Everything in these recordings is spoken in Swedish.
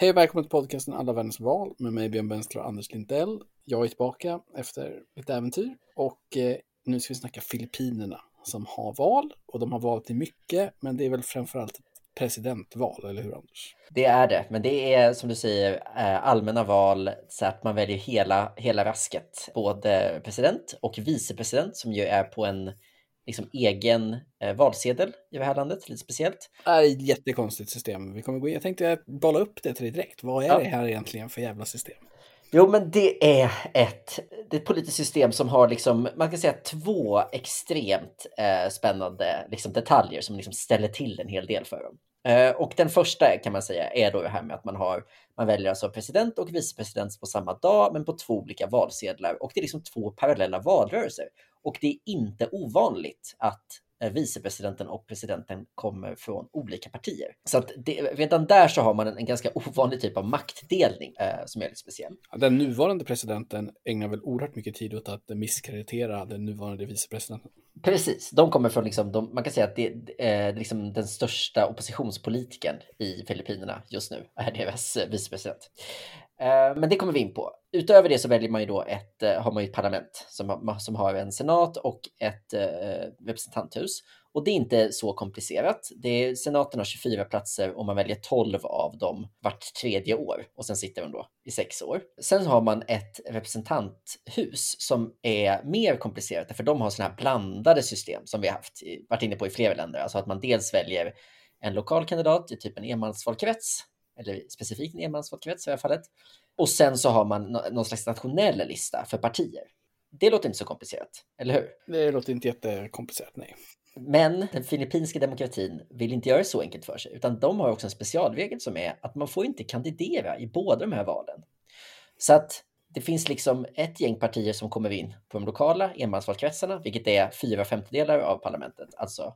Hej och välkommen till podcasten Alla världens val med mig Björn Benstra och Anders Lindell. Jag är tillbaka efter lite äventyr och eh, nu ska vi snacka Filippinerna som har val och de har valt till mycket men det är väl framförallt presidentval, eller hur Anders? Det är det, men det är som du säger eh, allmänna val så att man väljer hela, hela rasket, både president och vicepresident som ju är på en liksom egen eh, valsedel i det här landet, lite speciellt. Det är ett jättekonstigt system. Vi kommer gå in. Jag tänkte bolla upp det till dig direkt. Vad är ja. det här egentligen för jävla system? Jo, men det är ett, det är ett politiskt system som har liksom, man kan säga två extremt eh, spännande liksom, detaljer som liksom ställer till en hel del för dem. Eh, och den första kan man säga är då det här med att man har, man väljer alltså president och vicepresident på samma dag, men på två olika valsedlar och det är liksom två parallella valrörelser. Och det är inte ovanligt att vicepresidenten och presidenten kommer från olika partier. Så att det, redan där så har man en, en ganska ovanlig typ av maktdelning eh, som är lite speciell. Den nuvarande presidenten ägnar väl oerhört mycket tid åt att misskreditera den nuvarande vicepresidenten. Precis, de kommer från, liksom, de, man kan säga att det är liksom den största oppositionspolitiken i Filippinerna just nu, är deras vicepresident. Eh, men det kommer vi in på. Utöver det så väljer man ju då ett, eh, har man ju ett parlament som, som har en senat och ett eh, representanthus. Och det är inte så komplicerat. Det är, senaten har 24 platser och man väljer 12 av dem vart tredje år och sen sitter de då i sex år. Sen har man ett representanthus som är mer komplicerat för de har sådana här blandade system som vi har haft, varit inne på i flera länder. Alltså att man dels väljer en lokal kandidat i typ en enmansvalkrets eller specifikt en enmansvalkrets i det här fallet. Och sen så har man någon slags nationell lista för partier. Det låter inte så komplicerat, eller hur? Det låter inte jättekomplicerat, nej. Men den filippinska demokratin vill inte göra det så enkelt för sig, utan de har också en specialregel som är att man får inte kandidera i båda de här valen. Så att det finns liksom ett gäng partier som kommer in på de lokala enmansvalkretsarna, vilket är fyra femtedelar av parlamentet, alltså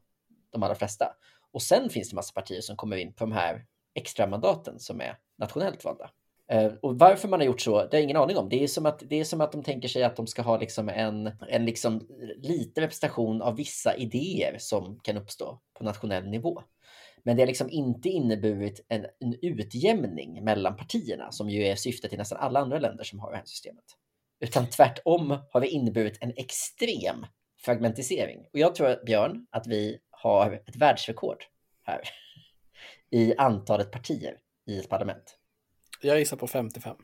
de allra flesta. Och sen finns det massa partier som kommer in på de här extra mandaten som är nationellt valda. Eh, och varför man har gjort så, det har jag ingen aning om. Det är som att, det är som att de tänker sig att de ska ha liksom en, en liksom liten representation av vissa idéer som kan uppstå på nationell nivå. Men det har liksom inte inneburit en, en utjämning mellan partierna som ju är syftet i nästan alla andra länder som har det här systemet. Utan tvärtom har det inneburit en extrem fragmentisering. Och jag tror, Björn, att vi har ett världsrekord här i antalet partier i ett parlament. Jag gissar på 55.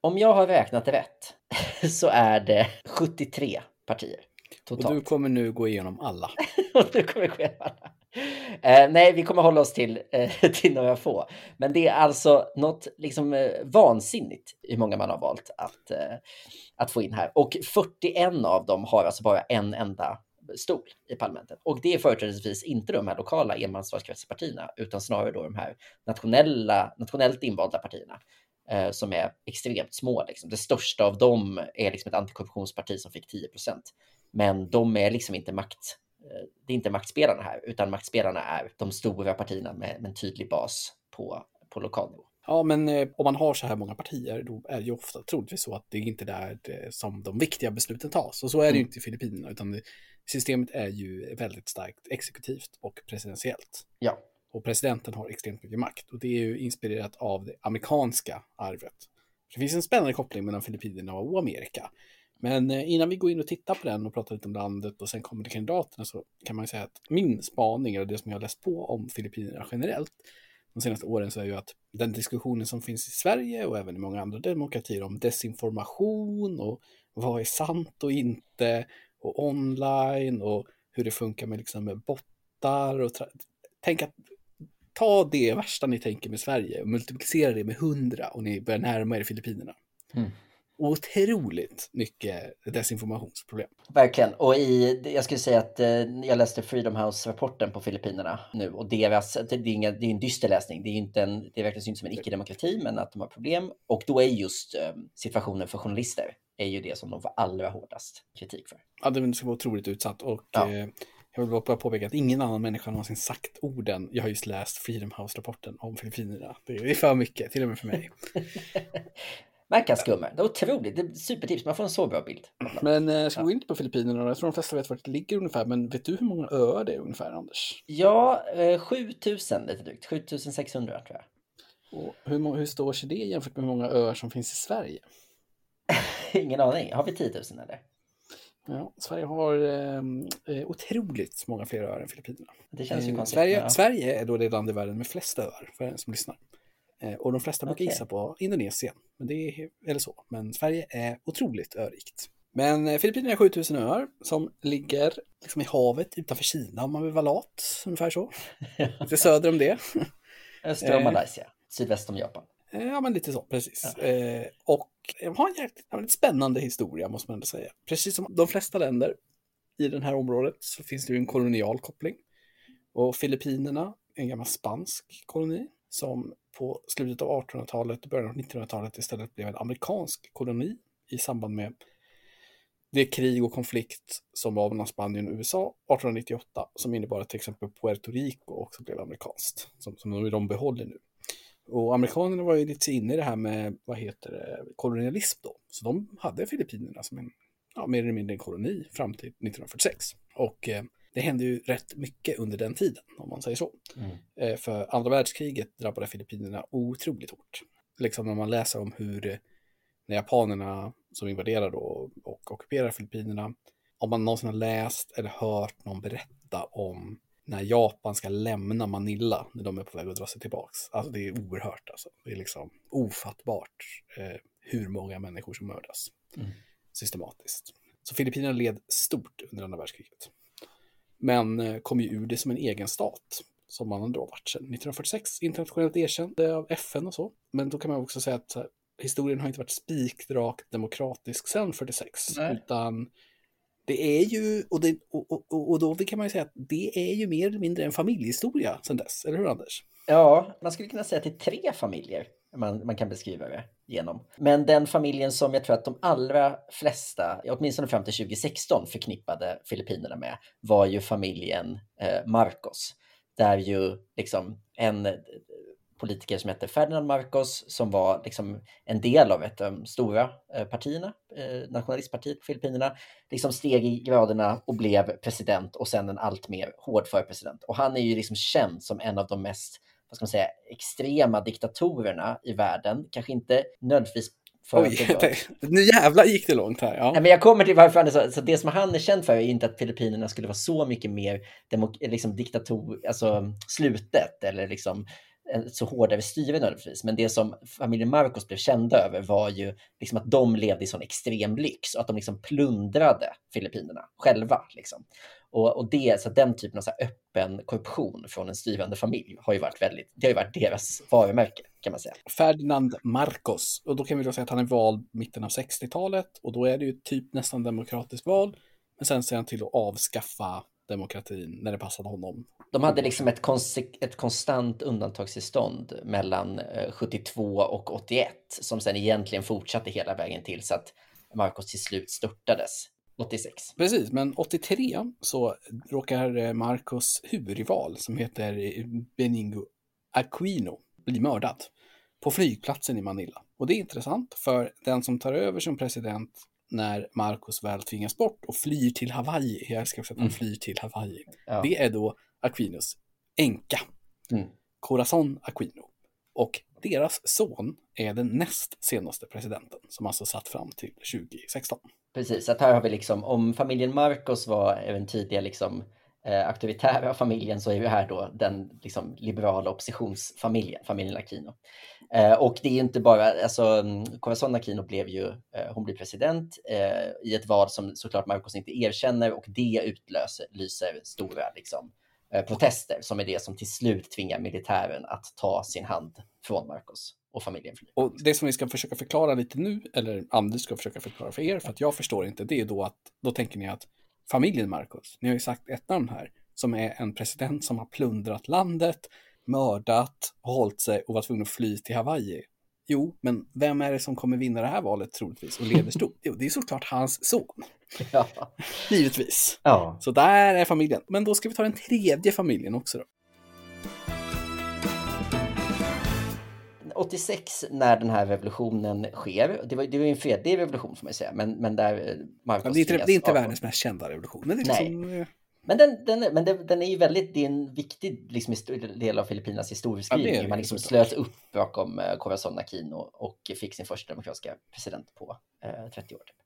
Om jag har räknat rätt så är det 73 partier. Totalt. Och du kommer nu gå igenom alla. och du kommer gå igenom alla. Eh, nej, vi kommer hålla oss till, eh, till några få. Men det är alltså något liksom, eh, vansinnigt hur många man har valt att, eh, att få in här. Och 41 av dem har alltså bara en enda stol i parlamentet. Och det är företrädesvis inte de här lokala enmansvalkretspartierna, utan snarare då de här nationella, nationellt invalda partierna eh, som är extremt små. Liksom. Det största av dem är liksom ett antikorruptionsparti som fick 10 procent. Men de är liksom inte makt, eh, det är inte maktspelarna här, utan maktspelarna är de stora partierna med, med en tydlig bas på, på lokal nivå. Ja, men eh, om man har så här många partier, då är det ju ofta troligtvis så att det är inte där det, som de viktiga besluten tas. Och så är det mm. ju inte i Filippinerna, utan det, systemet är ju väldigt starkt exekutivt och presidentiellt. Ja. Och presidenten har extremt mycket makt. Och det är ju inspirerat av det amerikanska arvet. Det finns en spännande koppling mellan Filippinerna och Amerika. Men eh, innan vi går in och tittar på den och pratar lite om landet och sen kommer till kandidaterna så kan man säga att min spaning, eller det som jag har läst på om Filippinerna generellt, de senaste åren så är ju att den diskussionen som finns i Sverige och även i många andra demokratier om desinformation och vad är sant och inte och online och hur det funkar med, liksom med bottar och tänk att ta det värsta ni tänker med Sverige och multiplicera det med hundra och ni börjar närma er Filippinerna. Mm otroligt mycket desinformationsproblem. Verkligen. Och i, jag skulle säga att eh, jag läste Freedom House-rapporten på Filippinerna nu och deras, det, är inga, det är en dyster läsning. Det är, inte en, det verkar inte som en icke-demokrati, men att de har problem. Och då är just eh, situationen för journalister är ju det som de får allra hårdast kritik för. Ja, det ska vara otroligt utsatt och ja. eh, jag vill bara påpeka att ingen annan människa någonsin sagt orden. Jag har just läst Freedom House-rapporten om Filippinerna. Det är för mycket, till och med för mig. Mackasskummer, det är otroligt. Det är supertips, man får en så bra bild. Men eh, ska vi gå in på Filippinerna? Jag tror de flesta vet var det ligger ungefär, men vet du hur många öar det är ungefär, Anders? Ja, eh, 7000 lite drygt. 7600 tror jag. Och hur, hur står sig det jämfört med hur många öar som finns i Sverige? Ingen aning. Har vi 10 000 eller? Ja, Sverige har eh, otroligt många fler öar än Filippinerna. Det känns ju Eh, konstigt. Sverige, ja. Sverige är då det land i världen med flest öar, för den som lyssnar. Eh, och de flesta brukar Okej. gissa på Indonesien, men det är, eller så. Men Sverige är otroligt örikt. Men eh, Filippinerna är 7000 öar som ligger liksom i havet utanför Kina om man vill vara lat, ungefär så. Lite söder om det. Östra om eh, Malaysia, sydväst om Japan. Ja, men lite så, precis. Eh, och de har en jäkligt ja, spännande historia, måste man ändå säga. Precis som de flesta länder i det här området så finns det ju en kolonial koppling. Och Filippinerna, en gammal spansk koloni, som på slutet av 1800-talet och början av 1900-talet istället blev en amerikansk koloni i samband med det krig och konflikt som var mellan Spanien och USA 1898, som innebar att till exempel Puerto Rico också blev amerikanskt, som, som de, behåller nu. Och amerikanerna var ju lite inne i det här med, vad heter det, kolonialism då. Så de hade Filippinerna som en, ja, mer eller mindre en koloni fram till 1946. Och eh, det hände ju rätt mycket under den tiden, om man säger så. Mm. Eh, för andra världskriget drabbade Filippinerna otroligt hårt. Liksom när man läser om hur, eh, när japanerna som invaderar då och ockuperar Filippinerna, om man någonsin har läst eller hört någon berätta om när Japan ska lämna Manila när de är på väg att dra sig tillbaks. Alltså det är oerhört alltså. Det är liksom ofattbart eh, hur många människor som mördas Mm. systematiskt. Så Filippinerna led stort under andra världskriget. Men eh, kom ju ur det som en egen stat som man ändå varit sedan 1946 internationellt erkänd av FN och så. Men då kan man också säga att här, historien har inte varit spikrakt demokratisk sedan 46 Nej. utan det är ju, och, det, och, och, och då kan man ju säga att det är ju mer eller mindre en familjehistoria sedan dess, eller hur Anders? Ja, man skulle kunna säga att det är tre familjer man, man kan beskriva det genom. Men den familjen som jag tror att de allra flesta, åtminstone fram till 2016, förknippade Filippinerna med var ju familjen eh, Marcos. Där ju liksom en eh, politiker som hette Ferdinand Marcos som var liksom en del av ett av de stora eh, partierna, eh, nationalistpartiet på Filippinerna, liksom steg i graderna och blev president och sen en allt mer hårdför president. Och han är ju liksom känd som en av de mest vad ska man säga, extrema diktatorerna i världen. Kanske inte nödvändigtvis Oj, nu jävlar gick det långt här. Ja. Nej, men jag kommer till varför han är så, det som han är känd för är inte att Filippinerna skulle vara så mycket mer demok, liksom diktator, alltså slutet eller liksom en så hårdare styre nödvändigtvis. Men det som familjen Marcos blev kända över var ju liksom att de levde i sån extrem lyx och att de liksom plundrade Filippinerna själva. Liksom. Och, och det, så den typen av så öppen korruption från en styrande familj har ju varit väldigt, det har ju varit deras varumärke kan man säga. Ferdinand Marcos. Och då kan vi då säga att han är vald mitten av 60-talet och då är det ju typ nästan demokratiskt val. Men sen ser han till att avskaffa demokratin när det passade honom. De hade liksom ett, ett konstant undantagstillstånd mellan eh, 72 och 81 som sen egentligen fortsatte hela vägen till så att Marcos till slut störtades 86. Precis, men 83 så råkar eh, Marcos huvudrival som heter eh, Benigno Aquino bli mördad på flygplatsen i Manila. Och det är intressant för den som tar över som president när Marcos väl tvingas bort och flyr till Hawaii, jag älskar också att han Mm. flyr till Hawaii, Ja. det är då Aquinos änka, Mm. Corazon Aquino. Och deras son är den näst senaste presidenten som alltså satt fram till 2016. Precis, så att här har vi liksom, om familjen Marcos var den tidiga liksom, eh, auktoritära familjen så är vi här då den liksom, liberala oppositionsfamiljen, familjen Aquino. Eh, och det är ju inte bara, alltså Corazon Aquino blev ju, eh, hon blir president eh, i ett val som såklart Marcos inte erkänner och det utlöser lyser stora liksom, eh, Eh, protester som är det som till slut tvingar militären att ta sin hand från Marcos och familjen flyr. Och det som vi ska försöka förklara lite nu, eller Anders ska försöka förklara för er, för att jag förstår inte, det är då att då tänker ni att familjen Marcos, ni har ju sagt ett namn här, som är en president som har plundrat landet, mördat, hållit sig och var tvungen att fly till Hawaii. Jo, men vem är det som kommer vinna det här valet troligtvis och leder stort? Jo, det är såklart hans son, Ja. givetvis. ja. Så där är familjen. Men då ska vi ta den tredje familjen också då. 86 när den här revolutionen sker, det var, det var en fredlig revolution får man säga, men, men där eh, Marcos Ja, det är inte, det är inte världens mest kända revolution, men det är Nej. liksom, eh, Men den, den, men den, den är ju väldigt, det är en viktig liksom, del av Filippinernas historieskrivning. Ja, man liksom slöt upp bakom eh, Corazon Aquino och fick sin första demokratiska president på eh, 30 år. Typ.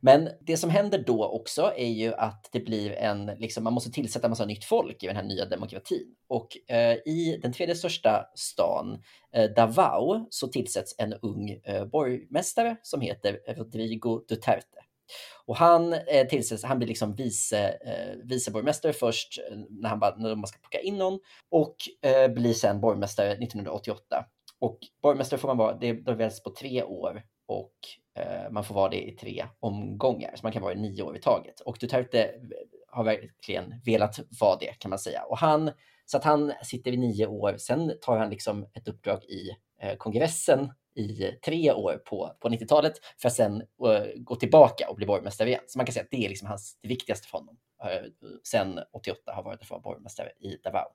Men det som händer då också är ju att det blir en, liksom, man måste tillsätta en massa nytt folk i den här nya demokratin. Och eh, i den tredje största stan, eh, Davao, så tillsätts en ung eh, borgmästare som heter Rodrigo Duterte. Och han, eh, tillsätts, han blir liksom vice, eh, viceborgmästare först eh, när, han när man ska plocka in någon och eh, blir sen borgmästare 1988. Och borgmästare får man vara, det, det väljs på tre år och eh, man får vara det i tre omgångar, så man kan vara i nio år i taget. Och Duterte eh, har verkligen velat vara det kan man säga. Och han, så att han sitter i nio år, sen tar han liksom ett uppdrag i eh, kongressen i tre år på, på 90-talet för att sen uh, gå tillbaka och bli borgmästare igen. Så man kan säga att det är liksom hans, det viktigaste för honom. Uh, sen 88 har varit att vara borgmästare i Davao.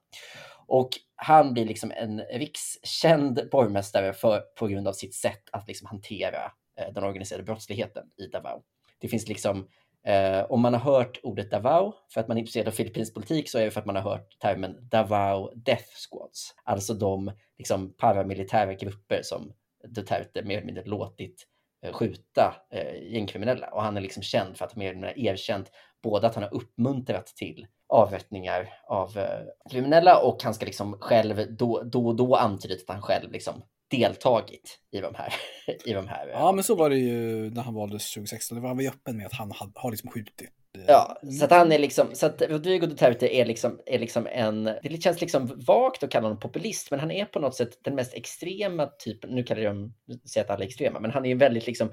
Och han blir liksom en rikskänd borgmästare för, på grund av sitt sätt att liksom hantera uh, den organiserade brottsligheten i Davao. Det finns liksom Eh, om man har hört ordet Davao för att man är intresserad av filippinsk politik så är det för att man har hört termen Davao Death Squads, alltså de liksom, paramilitära grupper som Duterte mer eller mindre låtit eh, skjuta eh, gängkriminella och han är liksom känd för att mer eller mindre erkänt både att han har uppmuntrat till avrättningar av eh, kriminella och han ska liksom själv då, då och då antydit att han själv liksom deltagit i de här. I de här ja, men så var det ju när han valdes 2016. Det var han var ju öppen med att han har, har liksom skjutit. Eh, ja, så att han är liksom, så att Rodrigo Duterte är liksom, är liksom en, det känns liksom vagt att kalla honom populist, men han är på något sätt den mest extrema typen, nu kallar jag dem, säger att alla är extrema, men han är ju väldigt liksom,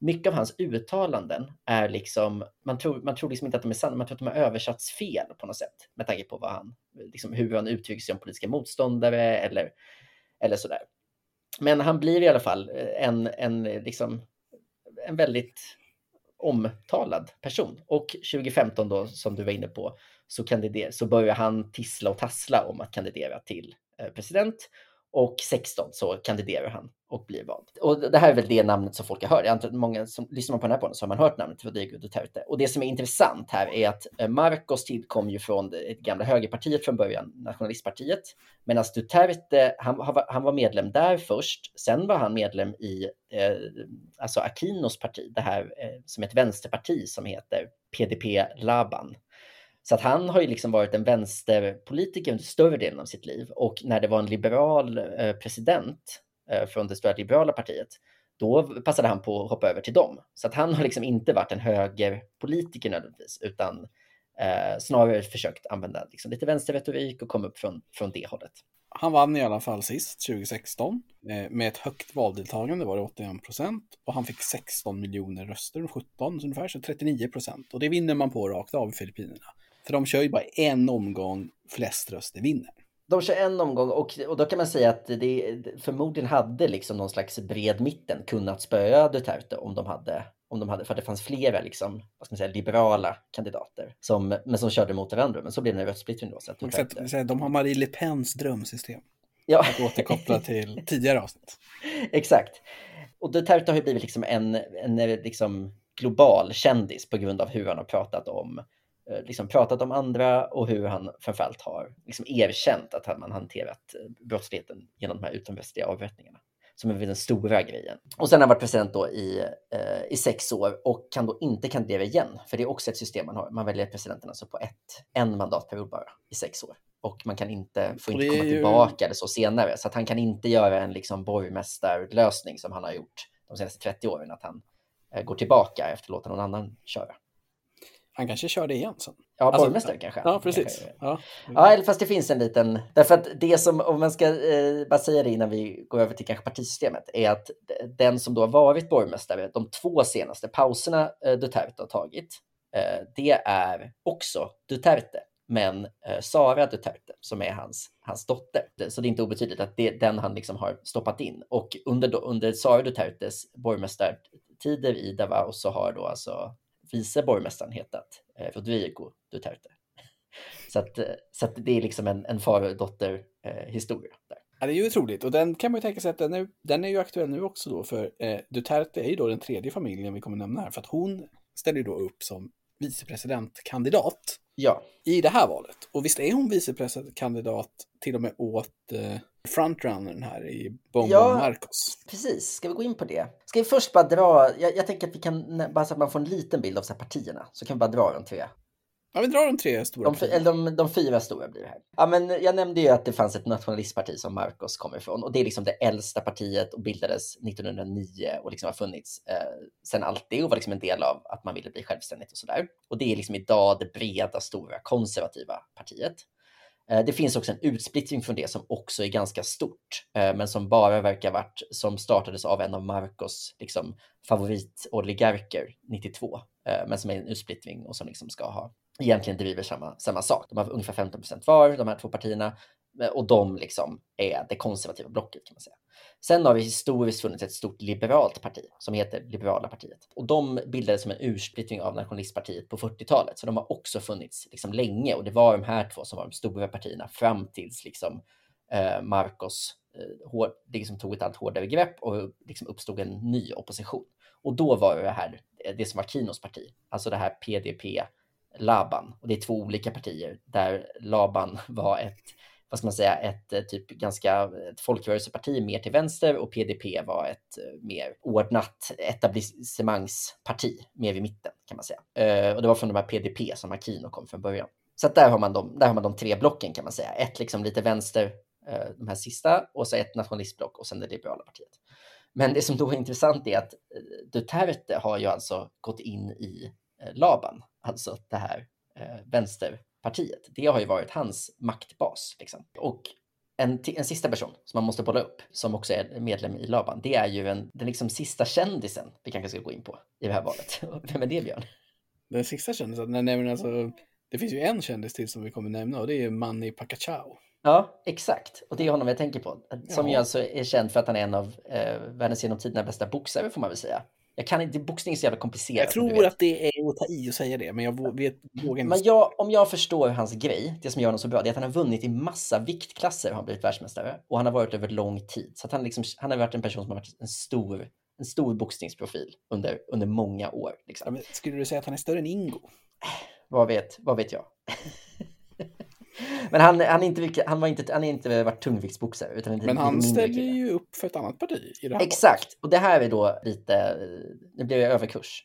mycket av hans uttalanden är liksom, man tror, man tror liksom inte att de är sanna, man tror att de har översatts fel på något sätt med tanke på vad han, liksom hur han uttrycker sig om politiska motståndare eller, eller sådär. Men han blir i alla fall eh, en, en, liksom, en väldigt omtalad person. Och 2015 då, som du var inne på, så, kandider, så börjar han tissla och tassla om att kandidera till eh, president. Och 16 så kandiderar han och blir vald. Och det här är väl det namnet som folk har hört. Jag antar att många som lyssnar på den här podden så har man hört namnet Rodrigo Duterte. Och det som är intressant här är att eh, Marcos tillkom ju från det gamla högerpartiet från början, nationalistpartiet. Medan Duterte, han, han var medlem där först. Sen var han medlem i eh, alltså Aquinos parti, det här eh, som är ett vänsterparti som heter PDP Laban. Så att han har ju liksom varit en vänsterpolitiker under större delen av sitt liv och när det var en liberal eh, president eh, från det stora liberala partiet, då passade han på att hoppa över till dem. Så att han har liksom inte varit en högerpolitiker nödvändigtvis, utan eh, snarare försökt använda liksom lite vänsterretorik och komma upp från, från det hållet. Han vann i alla fall sist, 2016, eh, med ett högt valdeltagande, var det 81 procent. Och han fick 16 miljoner röster, 17 ungefär, så 39 procent. Och det vinner man på rakt av i Filippinerna. För de kör ju bara en omgång, flest röster vinner. De kör en omgång och, och då kan man säga att det förmodligen hade liksom någon slags bred mitten kunnat spöa Duterte om de hade, om de hade för att det fanns flera liksom, vad ska man säga, liberala kandidater som, men som körde mot varandra. Men så blev det en röstsplittring då. Så att Duterte... De har Marie Le Pens drömsystem. Ja. Att återkoppla till tidigare avsnitt. Exakt. Och Duterte har ju blivit liksom en, en liksom global kändis på grund av hur han har pratat om liksom pratat om andra och hur han framförallt har liksom erkänt att man hanterat eh, brottsligheten genom de här utomrättsliga avrättningarna som är den stora grejen. Och sen har han varit president då i, eh, i sex år och kan då inte kandidera igen, för det är också ett system man har. Man väljer presidenten alltså på ett, en mandatperiod bara i sex år och man kan inte, får inte komma tillbaka eller så senare. Så att han kan inte göra en liksom borgmästarlösning som han har gjort de senaste 30 åren, att han eh, går tillbaka efter att låta någon annan köra. Han kanske kör det igen sen. Ja, alltså, borgmästare kanske. Ja, precis. Ja. ja, fast det finns en liten... Därför att det som, om man ska eh, bara säga det innan vi går över till kanske partisystemet, är att den som då har varit borgmästare de två senaste pauserna eh, Duterte har tagit, eh, det är också Duterte men eh, Sara Duterte som är hans, hans dotter. Så det är inte obetydligt att det är den han liksom har stoppat in. Och under, under Sara Dutertes borgmästartider i Davao så har då alltså vice borgmästaren hetat eh, Rodrigo Duterte. Så, att, eh, så att det är liksom en, en far och dotter eh, historia. Där. Ja, det är ju otroligt och den kan man ju tänka sig att den är, den är ju aktuell nu också då för eh, Duterte är ju då den tredje familjen vi kommer nämna här för att hon ställer ju då upp som vicepresidentkandidat Ja. I det här valet. Och visst är hon vicepresidentkandidat till och med åt eh, frontrunnern här i Bongo Ja. Marcos. Precis, ska vi gå in på det? Ska vi först bara dra, jag, jag tänker att vi kan, bara så att man får en liten bild av så partierna, så kan vi bara dra de tre. Ja, vi drar de tre stora De, eller de, de fyra stora blir det här. Ja, men jag nämnde ju att det fanns ett nationalistparti som Marcos kommer ifrån och det är liksom det äldsta partiet och bildades 1909 och liksom har funnits eh, sedan alltid och var liksom en del av att man ville bli självständigt och sådär. Och det är liksom idag det breda, stora, konservativa partiet. Eh, det finns också en utsplittring från det som också är ganska stort, eh, men som bara verkar varit som startades av en av Marcos liksom, favoritoligarker 92, eh, men som är en utsplittring och som liksom ska ha egentligen driver samma, samma sak. De har ungefär 15 procent var, de här två partierna, Eh, och de liksom är det konservativa blocket kan man säga. Sen har vi historiskt funnits ett stort liberalt parti som heter Liberala partiet och de bildades som en ursplittring av nationalistpartiet på 40-talet, så de har också funnits liksom länge och det var de här två som var de stora partierna fram tills liksom eh, Marcos eh, hår, liksom tog ett allt hårdare grepp och liksom uppstod en ny opposition. Och då var det här, det som var Kinos parti, alltså det här PDP Laban. Och det är två olika partier där Laban var ett, vad ska man säga, ett eh, typ ganska eh, ett folkrörelseparti mer till vänster och PDP var ett eh, mer ordnat etablissemangsparti mer i mitten kan man säga. Och det var från de här PDP som Aquino kom från början. Så att där har man de, där har man de tre blocken kan man säga. Ett liksom lite vänster, de här sista, och så ett nationalistblock och sen det liberala partiet. Men det som då är intressant är att Duterte har ju alltså gått in i Laban, alltså det här vänster vänsterpartiet. Det har ju varit hans maktbas. Liksom. Och en, en sista person som man måste bolla upp, som också är medlem i Laban, det är ju en, den liksom sista kändisen vi kanske ska gå in på i det här valet. Vem är det, Björn? Den sista kändisen, nej men alltså, det finns ju en kändis till som vi kommer nämna och det är Manny Pacquiao. Ja, exakt. Och det är honom jag tänker på. Som Ja. ju alltså är känd för att han är en av eh, världens genom tiderna bästa boxare, får man väl säga. Jag kan inte, boxning är så jävla komplicerat. Jag tror att det är att ta i och säga det, men jag vet, vågar inte. Men jag, om jag förstår hans grej, det som gör honom så bra, det är att han har vunnit i massa viktklasser och har blivit världsmästare. Och han har varit över lång tid. Så han, liksom, han har varit en person som har varit en stor, en stor boxningsprofil under, under många år. Ja, Liksom. men skulle du säga att han är större än Ingo? Vad, vet, vad vet jag? Men han, han, är inte, han, var inte, han har inte varit tungviktsboxare. Utan en Men han ställer ju upp för ett annat parti i det här Exakt, och det här är då lite, det blir överkurs.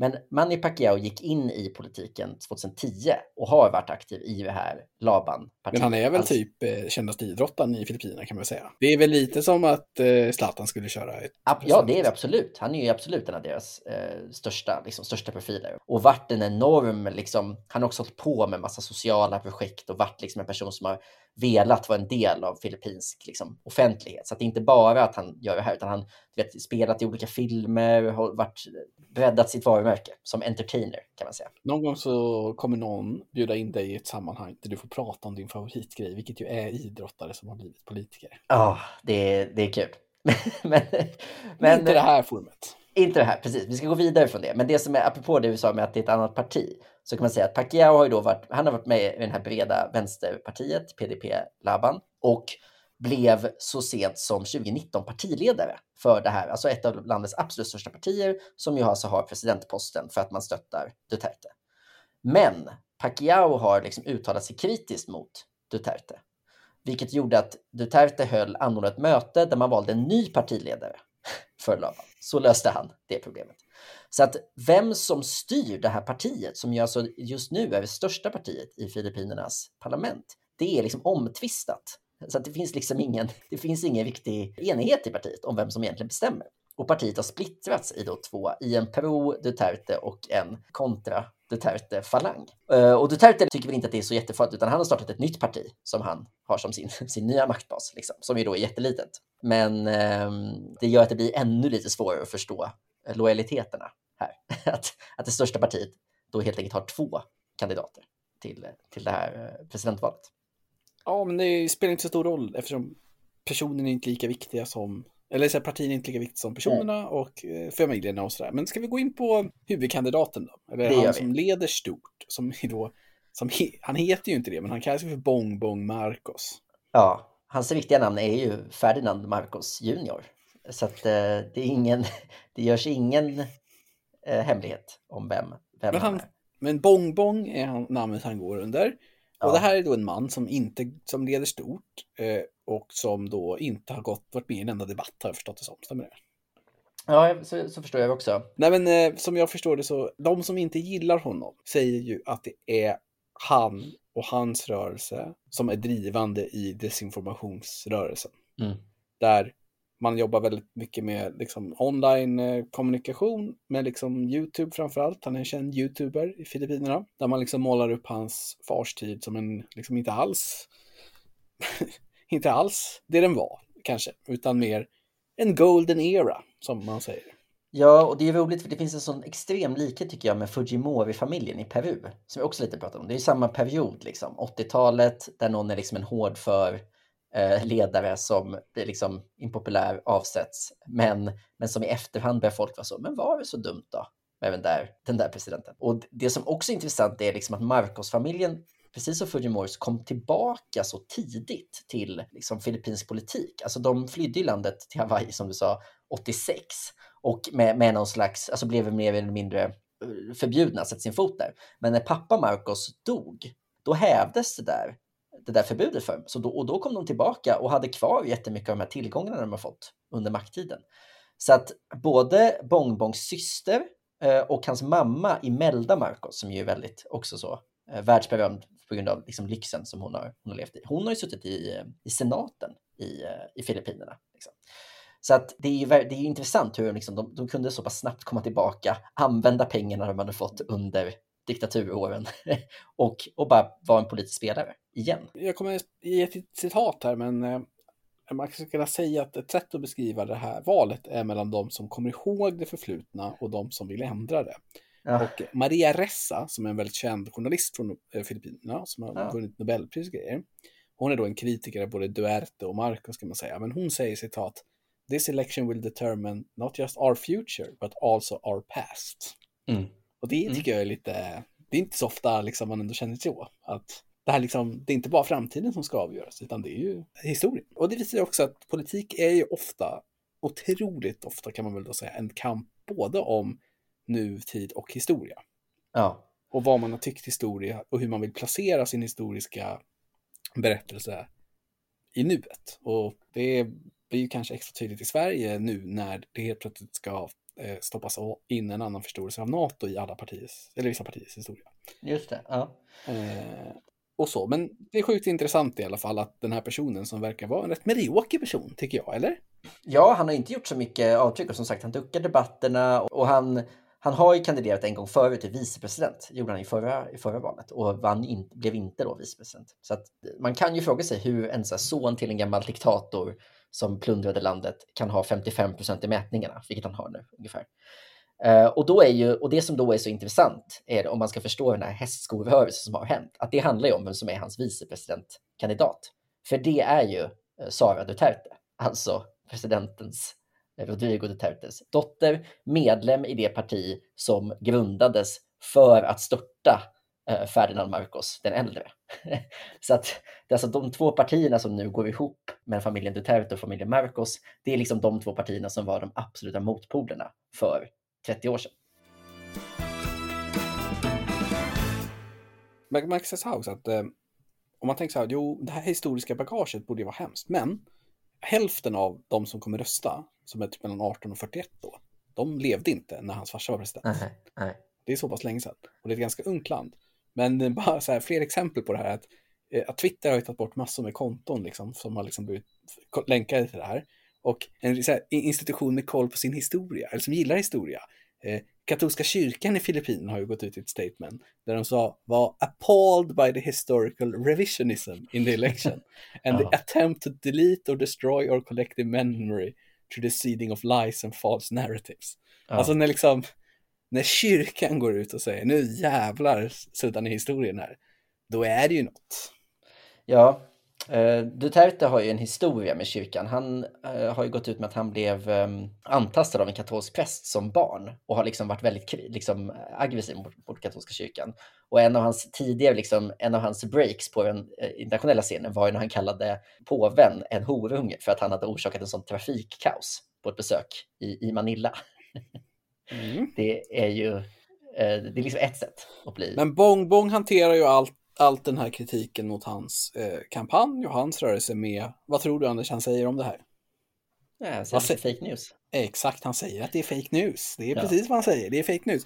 Men Manny Pacquiao gick in i politiken 2010 och har varit aktiv i det här Laban-partiet. Men han är väl Alltså- typ eh, kändaste idrottaren i Filippinerna kan man säga. Det är väl lite som att eh, Zlatan skulle köra ett... Ja, det är det absolut. Han är ju absolut en av deras eh, största, liksom, största profiler. Och varit en enorm, liksom, han har också hållit på med massa sociala projekt och varit liksom en person som har velat vara en del av filippinsk liksom, offentlighet. Så att det är inte bara att han gör det här, utan han vet, spelat i olika filmer, har varit, breddat sitt varumärke som entertainer kan man säga. Någon gång så kommer någon bjuda in dig i ett sammanhang där du får prata om din favoritgrej, vilket ju är idrottare som har blivit politiker. Ja, det, det är kul. men, Men men, inte det här forumet. Inte det här, precis. Vi ska gå vidare från det. Men det som är, apropå det vi sa med att det är ett annat parti, så kan man säga att Pacquiao har ju då varit, han har varit med i det här breda vänsterpartiet, PDP-Laban, och blev så sent som 2019 partiledare för det här, alltså ett av landets absolut största partier som ju alltså har presidentposten för att man stöttar Duterte. Men Pacquiao har liksom uttalat sig kritiskt mot Duterte, vilket gjorde att Duterte höll anordnade ett möte där man valde en ny partiledare för Laban. Så löste han det problemet. Så att vem som styr det här partiet, som ju alltså just nu är det största partiet i Filippinernas parlament, det är liksom omtvistat. Så att det finns liksom ingen, det finns ingen riktig enighet i partiet om vem som egentligen bestämmer. Och partiet har splittrats i då två, i en pro-Duterte och en kontra Duterte-falang. Eh, och Duterte tycker väl inte att det är så jättefarligt, utan han har startat ett nytt parti som han har som sin, sin nya maktbas, liksom, som ju då är jättelitet. Men eh, det gör att det blir ännu lite svårare att förstå lojaliteterna här. Att, att det största partiet då helt enkelt har två kandidater till, till det här eh, presidentvalet. Ja, men det spelar inte så stor roll eftersom personen är inte lika viktiga som, eller så här, partierna är inte lika viktiga som personerna och eh, familjerna och sådär. Men ska vi gå in på huvudkandidaten då? Eller Det han vi. som leder stort, som då, som he, han heter ju inte det, men han kallas ju för Bong Bong Marcos. Ja, hans riktiga namn är ju Ferdinand Marcos Junior. Så att eh, det är ingen, det görs ingen eh, hemlighet om vem, vem Men han han, är. Men Bong Bong är han, namnet han går under. Ja. Och det här är då en man som inte som leder stort eh, och som då inte har gått, varit med i en enda debatt har jag förstått det som. Stämmer det? Ja, så, så förstår jag också. Nej men som jag förstår det så, de som inte gillar honom säger ju att det är han och hans rörelse som är drivande i desinformationsrörelsen. Mm. Där man jobbar väldigt mycket med liksom, online-kommunikation eh, med liksom YouTube framförallt. Han är en känd YouTuber i Filippinerna. Där man liksom målar upp hans fars tid som en, liksom inte alls, inte alls det den var kanske, utan mer en golden era som man säger. Ja, och det är roligt för det finns en sån extrem likhet tycker jag med Fujimori-familjen i Peru. Som vi också lite pratat om. Det är samma period liksom. 80-talet där någon är liksom en hårdför för Eh, ledare som blir liksom impopulär, avsätts. Men, men som i efterhand börjar folk vara så, men var det så dumt då? Även där, den där presidenten. Och det som också är intressant är liksom att Marcos-familjen precis som Fujimoris, kom tillbaka så tidigt till liksom, filippinsk politik. Alltså de flydde ju landet till Hawaii, som du sa, 86 och med, med någon slags, alltså blev mer eller mindre eh, förbjudna att sätta sin fot där. Men när pappa Marcos dog, då hävdes det där, det där förbudet för dem. Så då, och då kom de tillbaka och hade kvar jättemycket av de här tillgångarna de har fått under makttiden. Så att både Bongbongs syster eh, och hans mamma Imelda Marcos, som ju är väldigt också så eh, världsberömd på grund av liksom, lyxen som hon har, hon har levt i. Hon har ju suttit i, eh, i senaten i, i Filippinerna. Liksom. Så att det är ju det är intressant hur liksom, de, de kunde så pass snabbt komma tillbaka, använda pengarna de hade fått under diktaturåren och, och bara vara en politisk spelare igen. Jag kommer ge ett citat här, men eh, man skulle kunna säga att ett sätt att beskriva det här valet är mellan de som kommer ihåg det förflutna och de som vill ändra det. Ja. Och Maria Ressa, som är en väldigt känd journalist från eh, Filippinerna, som har Ja. vunnit Nobelpris och grejer. Hon är då en kritiker av både Duerte och Marcos kan man säga, men hon säger citat This election will determine not just our future, but also our past. Mm. Och det Mm. tycker jag är lite, det är inte så ofta liksom man ändå känner så. Att det här liksom, det är inte bara framtiden som ska avgöras, utan det är ju historien. Och det visar också att politik är ju ofta, otroligt ofta kan man väl då säga, en kamp både om nutid och historia. Ja. Och vad man har tyckt historia och hur man vill placera sin historiska berättelse i nuet. Och det blir ju kanske extra tydligt i Sverige nu när det helt plötsligt ska eh, stoppas in en annan förståelse av NATO i alla partiers, eller vissa partiers historia. Just det. Ja. Eh, och så, men det är sjukt intressant i alla fall att den här personen som verkar vara en rätt medioker person, tycker jag, eller? Ja, han har inte gjort så mycket avtryck och som sagt, han duckar debatterna och han, han har ju kandiderat en gång förut till vicepresident, gjorde han i förra, i förra valet och vann in, blev inte då vicepresident. Så att man kan ju fråga sig hur en så son till en gammal diktator som plundrade landet kan ha 55 procent i mätningarna, vilket han har nu ungefär. Eh, och, då är ju, och det som då är så intressant är om man ska förstå den här hästskovrörelsen som har hänt, att det handlar ju om vem som är hans vicepresidentkandidat. För det är ju eh, Sara Duterte, alltså presidentens eh, Rodrigo Dutertes dotter, medlem i det parti som grundades för att störta Ferdinand Marcos den äldre. Så att det är alltså de två partierna som nu går ihop med familjen Duterte och familjen Marcos, det är liksom de två partierna som var de absoluta motpolerna för 30 år sedan. Man man kan också att eh, om man tänker så här, jo, det här historiska bagaget borde ju vara hemskt, men hälften av de som kommer rösta, som är typ mellan 18 och 41 då, de levde inte när hans farsa var president. Nej, nej. Det är så pass länge sedan. Och det är ett ganska ungt land. Men eh, bara så här, fler exempel på det här. Att, eh, att Twitter har ju tagit bort massor med konton liksom, som har liksom blivit länkade till det här. Och en här, institution med koll på sin historia, eller som gillar historia. Eh, katolska kyrkan i Filippinerna har ju gått ut i ett statement där de sa var appalled by the historical revisionism in the election and the attempt to delete or destroy our collective memory through the seeding of lies and false narratives. Ja. Alltså när liksom, när kyrkan går ut och säger nu jävlar suddar ni historien här, då är det ju något. Ja, Duterte har ju en historia med kyrkan. Han eh, har ju gått ut med att han blev eh, antastad av en katolsk präst som barn och har liksom varit väldigt liksom, aggressiv mot, mot katolska kyrkan. Och en av hans tidigare, liksom, en av hans breaks på den eh, internationella scenen var ju när han kallade påven en horunge för att han hade orsakat en sån trafikkaos på ett besök i, i Manila. Mm. Det är ju det är liksom ett sätt att bli. Men Bong Bong hanterar ju allt, allt den här kritiken mot hans eh, kampanj och hans rörelse med, vad tror du Anders han säger om det här? Ja, så det fake news. Exakt, han säger att det är fake news. Det är ja. precis vad han säger, det är fake news.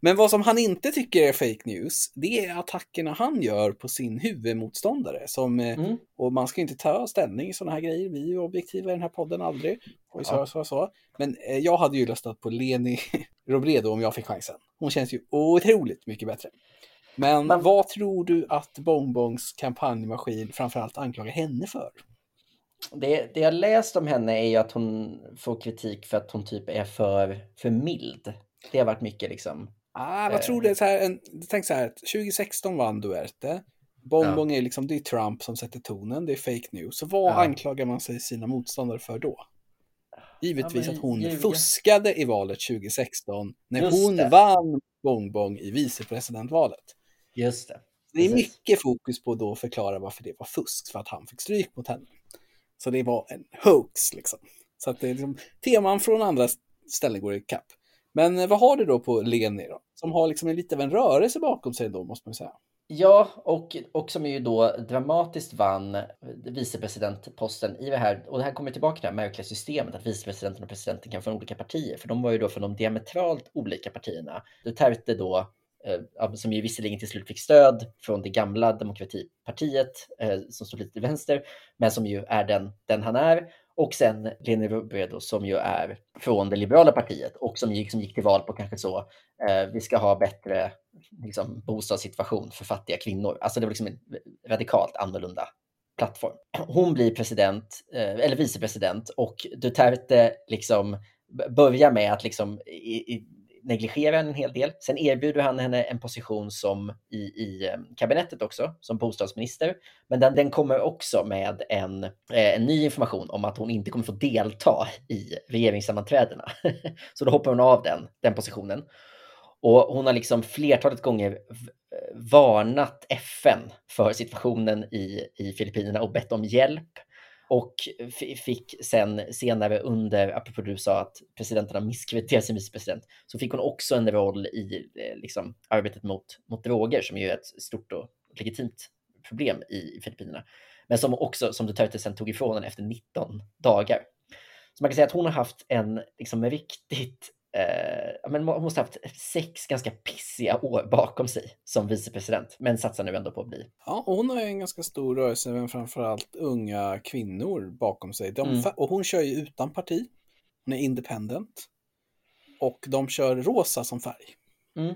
Men vad som han inte tycker är fake news, det är attackerna han gör på sin huvudmotståndare. Som, eh, mm. Och man ska inte ta ställning i sådana här grejer, vi är objektiva i den här podden aldrig. Och så, ja. så, så. Men eh, jag hade ju röstat på Leni Robredo om jag fick chansen. Hon känns ju otroligt mycket bättre. Men, Men vad tror du att Bongbongs kampanjmaskin framförallt anklagar henne för? det, det jag läst om henne är ju att hon får kritik för att hon typ är för, för mild. Det har varit mycket liksom. Ah, vad tror du? Så här, en, tänk så här, 2016 vann Duerte. Bongbong ja. är liksom, det är Trump som sätter tonen, det är fake news. Så vad ja. anklagar man sig sina motståndare för då? Givetvis ja, att hon givet. fuskade i valet 2016 när Just hon det. vann Bongbong i vicepresidentvalet. Just det. Det är mycket fokus på då att förklara varför det var fusk, för att han fick stryk mot henne. Så det var en hoax liksom. Så att det är liksom, teman från andra ställen går i kapp. Men eh, vad har du då på Leni då? Som har liksom en lite av en rörelse bakom sig då, måste man säga. Ja, och, och som ju då dramatiskt vann vicepresidentposten i det här, och det här kommer tillbaka till det här märkliga systemet att vicepresidenten och presidenten kan få olika partier, för de var ju då från de diametralt olika partierna. Duterte då eh, Eh, som ju visserligen till slut fick stöd från det gamla demokratipartiet eh, som står lite till vänster, men som ju är den, den han är. Och sen Leni Robredo som ju är från det liberala partiet och som gick, som gick till val på kanske så, eh, vi ska ha bättre liksom, bostadssituation för fattiga kvinnor. Alltså det var liksom en radikalt annorlunda plattform. Hon blir president, eh, eller vicepresident och Duterte liksom börjar med att liksom i, i, negligerar en hel del. Sen erbjuder han henne en position som i, i eh, kabinettet också, som bostadsminister. Men den, den kommer också med en, eh, en ny information om att hon inte kommer få delta i regeringssammanträdena. Så då hoppar hon av den, den positionen. Och hon har liksom flertalet gånger eh, varnat FN för situationen i, i Filippinerna och bett om hjälp. Och fick sen senare under, apropå du sa att presidenterna misskrediterar sin vicepresident, så fick hon också en roll i eh, liksom, arbetet mot, mot droger som ju är ett stort och legitimt problem i Filippinerna. Men som också, som Duterte sen tog ifrån henne efter 19 dagar. Så man kan säga att hon har haft en liksom, riktigt eh, men hon måste ha haft sex ganska pissiga år bakom sig som vicepresident, men satsar nu ändå på att bli. Ja, hon har ju en ganska stor rörelse, men framförallt unga kvinnor bakom sig. De, mm. Och hon kör ju utan parti. Hon är independent. Och de kör rosa som färg. Mm.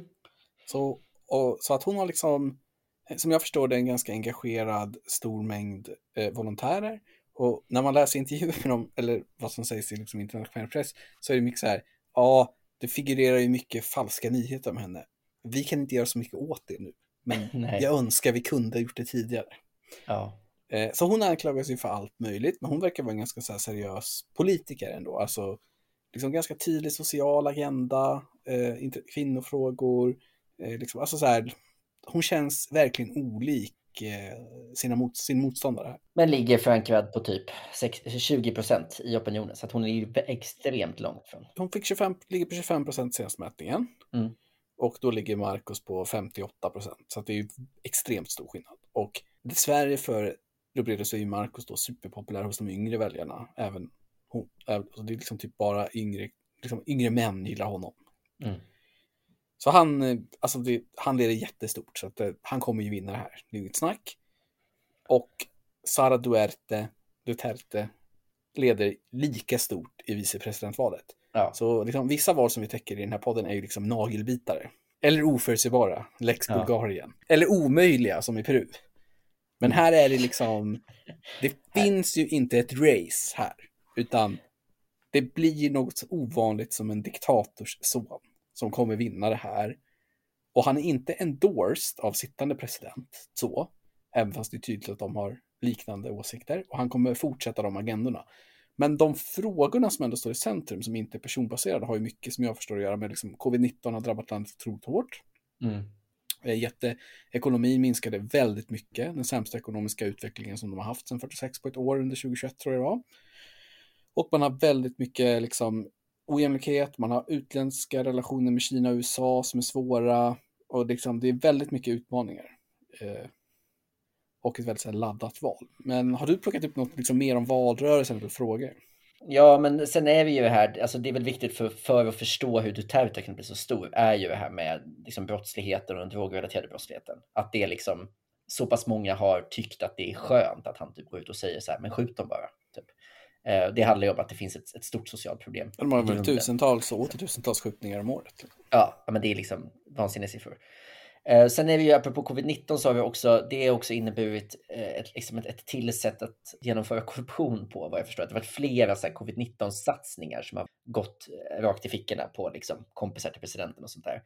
Så, och, så att hon har liksom, som jag förstår det, en ganska engagerad stor mängd eh, volontärer. Och när man läser intervjuer med dem, eller vad som sägs i liksom internationell press, så är det mycket så här, ja, det figurerar ju mycket falska nyheter om henne. Vi kan inte göra så mycket åt det nu, men jag önskar vi kunde ha gjort det tidigare. Ja. Eh, så hon anklagas ju för allt möjligt, men hon verkar vara en ganska så seriös politiker ändå. Alltså, liksom ganska tydlig social agenda, eh, kvinnofrågor, eh, liksom, alltså så här, hon känns verkligen olik sina mot, sin motståndare. Men ligger förankrad på typ 20 procent i opinionen, så att hon är extremt långt från. Hon fick 25, ligger på 25 procent senast mätningen. Mm. Och då ligger Marcos på 58 procent, så det är ju extremt stor skillnad. Och dessvärre för så är ju Marcos då superpopulär hos de yngre väljarna. Även hon, det är liksom typ bara yngre, liksom yngre män gillar honom. Mm. Så han, eh, alltså det, han leder jättestort, så att eh, han kommer ju vinna det här. Det är inget snack. Och Sara Duerte, Duterte leder lika stort i vicepresidentvalet. Ja. Så liksom, vissa val som vi täcker i den här podden är ju liksom nagelbitare. Eller oförutsägbara, lex ja. Bulgarien. Eller omöjliga som i Peru. Men här är det liksom, det finns ju inte ett race här, utan det blir något så ovanligt som en diktators son som kommer vinna det här. Och han är inte endorsed av sittande president, så, även fast det är tydligt att de har liknande åsikter. Och han kommer fortsätta de agendorna. Men de frågorna som ändå står i centrum, som inte är personbaserade, har ju mycket som jag förstår att göra med liksom, covid-19 har drabbat landet otroligt hårt. Mm. Eh, jätte, ekonomin minskade väldigt mycket, den sämsta ekonomiska utvecklingen som de har haft sedan 46 på ett år under 2021 tror jag det var. Och man har väldigt mycket liksom ojämlikhet, man har utländska relationer med Kina och USA som är svåra och liksom, det är väldigt mycket utmaningar. Eh, och ett väldigt så här, laddat val. Men har du plockat upp något liksom, mer om valrörelsen eller frågor? Ja, men sen är vi ju här, alltså det är väl viktigt för, för att förstå hur Duterte kan bli så stor, är ju det här med liksom brottsligheten och den drogrelaterade brottsligheten. Att det liksom, så pass många har tyckt att det är skönt att han typ går ut och säger så här, men skjut dem bara. Typ. Eh, det handlar ju om att det finns ett, ett stort socialt problem. De har väl tusentals och åter tusentals skjutningar om året. Ja, men det är liksom vansinniga siffror. Eh, sen är vi ju, apropå covid-19, så har vi också, det är också inneburit eh, ett, liksom ett, ett till sätt att genomföra korruption på, vad jag förstår. Det har varit flera covid-19-satsningar som har gått rakt i fickorna på liksom, kompisar till presidenten och sånt där.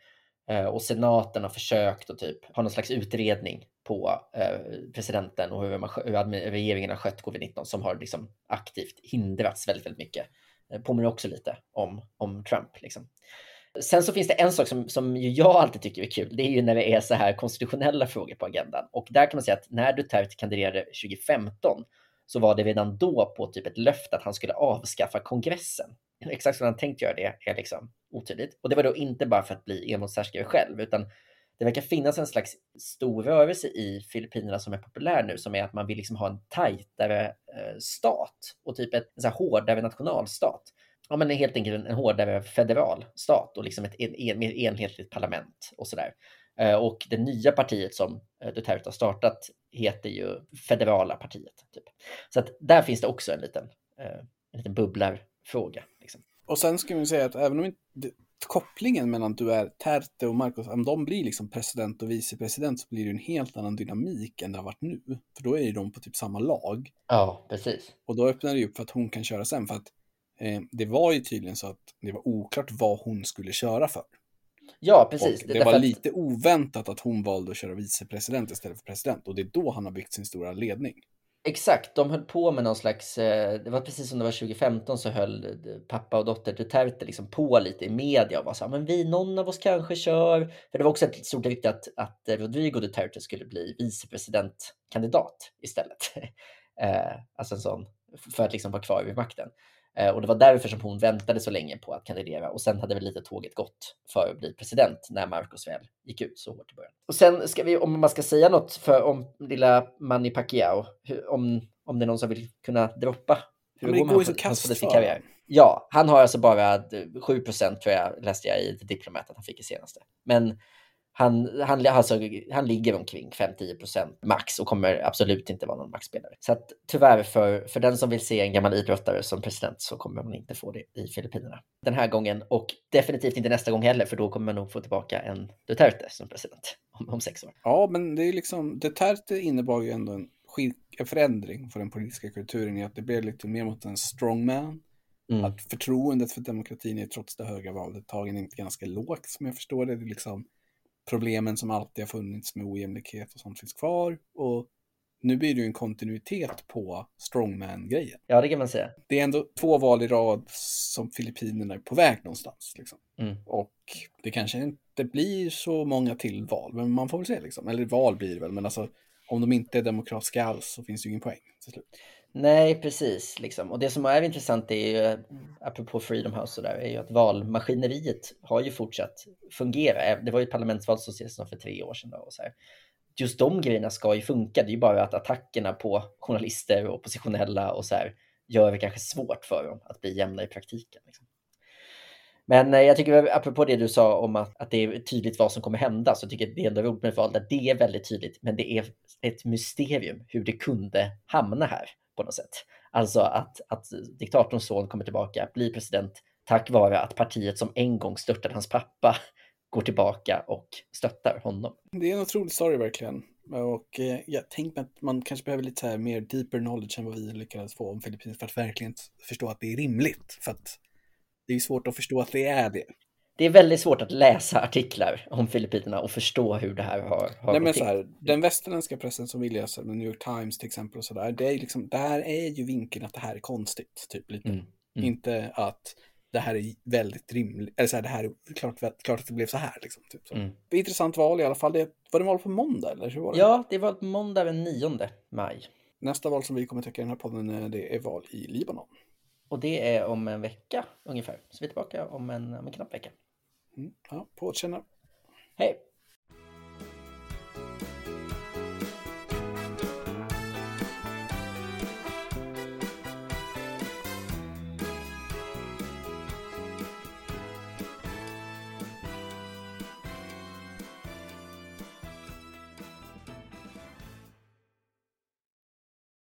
Eh, och senaten har försökt att typ ha någon slags utredning på eh, presidenten och hur, man, hur regeringen har skött covid-19 som har liksom aktivt hindrats väldigt, väldigt mycket. Det påminner också lite om, om Trump. Liksom. Sen så finns det en sak som, som jag alltid tycker är kul. Det är ju när det är så här konstitutionella frågor på agendan. Och där kan man säga att när Duterte kandiderade 2015 så var det redan då på typ ett löfte att han skulle avskaffa kongressen. Exakt som han tänkt göra det är liksom otydligt. Och det var då inte bara för att bli envåldshärskare själv, utan det verkar finnas en slags stor rörelse i Filippinerna som är populär nu, som är att man vill liksom ha en tajtare eh, stat och typ ett, en så här hårdare nationalstat ja, men helt enkelt en, en hårdare federal stat och liksom ett en, en, mer enhetligt parlament och sådär. Eh, och det nya partiet som eh, Duterte har startat heter ju Federala partiet. Typ. Så att där finns det också en liten, eh, en liten bubblarfråga. Liksom. Och sen ska vi säga att även om inte, kopplingen mellan Duterte och Marcos, om de blir liksom president och vicepresident så blir det en helt annan dynamik än det har varit nu. För då är ju de på typ samma lag. Ja, precis. Och då öppnar det upp för att hon kan köra sen. För att Eh, det var ju tydligen så att det var oklart vad hon skulle köra för. Ja, precis. Och det var lite oväntat att hon valde att köra vicepresident istället för president och det är då han har byggt sin stora ledning. Exakt, de höll på med någon slags, eh, det var precis som det var 2015 så höll pappa och dotter Duterte liksom på lite i media och var så här, men vi, någon av oss kanske kör. För det var också ett stort rykte att, att Rodrigo Duterte skulle bli vicepresidentkandidat istället. Eh, alltså en sån, för att liksom vara kvar vid makten. Eh, och det var därför som hon väntade så länge på att kandidera och sen hade väl lite tåget gått för att bli president när Marcos väl gick ut så hårt i början. Och sen ska vi, om man ska säga något för, om lilla Manny Pacquiao, om, om det är någon som vill kunna droppa hur det går med hans, hans politiska karriär. Ja, han har alltså bara 7% tror jag läste jag i The Diplomat att han fick i senaste. Men han, han, alltså, han ligger omkring 5-10 procent max och kommer absolut inte vara någon maxspelare. Så att, tyvärr för, för den som vill se en gammal idrottare som president så kommer man inte få det i Filippinerna den här gången och definitivt inte nästa gång heller för då kommer man nog få tillbaka en Duterte som president om, om sex år. Ja, men det är liksom Duterte innebar ju ändå en, en förändring för den politiska kulturen i att det blev lite mer mot en strongman. Mm. Att förtroendet för demokratin är trots det höga valdeltagandet ganska lågt som jag förstår det. det liksom problemen som alltid har funnits med ojämlikhet och sånt finns kvar. Och nu blir det ju en kontinuitet på strongman-grejen. Ja, det kan man säga. Det är ändå två val i rad som Filippinerna är på väg någonstans. Liksom. Mm. Och det kanske inte blir så många till val, men man får väl se. Liksom. Eller val blir det väl, men alltså om de inte är demokratiska alls så finns det ju ingen poäng till slut. Nej, precis. Liksom. Och det som är intressant är ju, apropå Freedom House och där, är ju att valmaskineriet har ju fortsatt fungera. Det var ju ett parlamentsval så sent som för tre år sedan. Då, och så här. Just de grejerna ska ju funka. Det är ju bara att attackerna på journalister och oppositionella och så här gör det kanske svårt för dem att bli jämna i praktiken. Liksom. Men eh, jag tycker, apropå det du sa om att, att det är tydligt vad som kommer hända, så tycker jag det är ändå roligt med ett val där det är väldigt tydligt, men det är ett mysterium hur det kunde hamna här på något sätt. Alltså att, att diktatorns son kommer tillbaka, blir president tack vare att partiet som en gång störtade hans pappa går tillbaka och stöttar honom. Det är en otrolig story verkligen. Och eh, jag tänkte att man kanske behöver lite så här mer deeper knowledge än vad vi lyckades få om Filippinerna för att verkligen förstå att det är rimligt. För att det är svårt att förstå att det är det det är väldigt svårt att läsa artiklar om Filippinerna och förstå hur det här har, har Nej, men så här, Den västerländska pressen som vi läser, New York Times till exempel och sådär, det är liksom, det här är ju vinkeln att det här är konstigt, typ lite. Mm. Mm. Inte att det här är väldigt rimligt, eller så här, det här är klart, klart att det blev så här. Liksom, typ, så. Mm. Intressant val i alla fall. Det, var det val på måndag eller hur var det? Ja, det var på måndag den 9 maj. Nästa val som vi kommer täcka i den här podden, det är val i Libanon. Och det är om en vecka ungefär. Så vi är tillbaka om en, om en knapp vecka. Mm, ja, på återseende. Hej!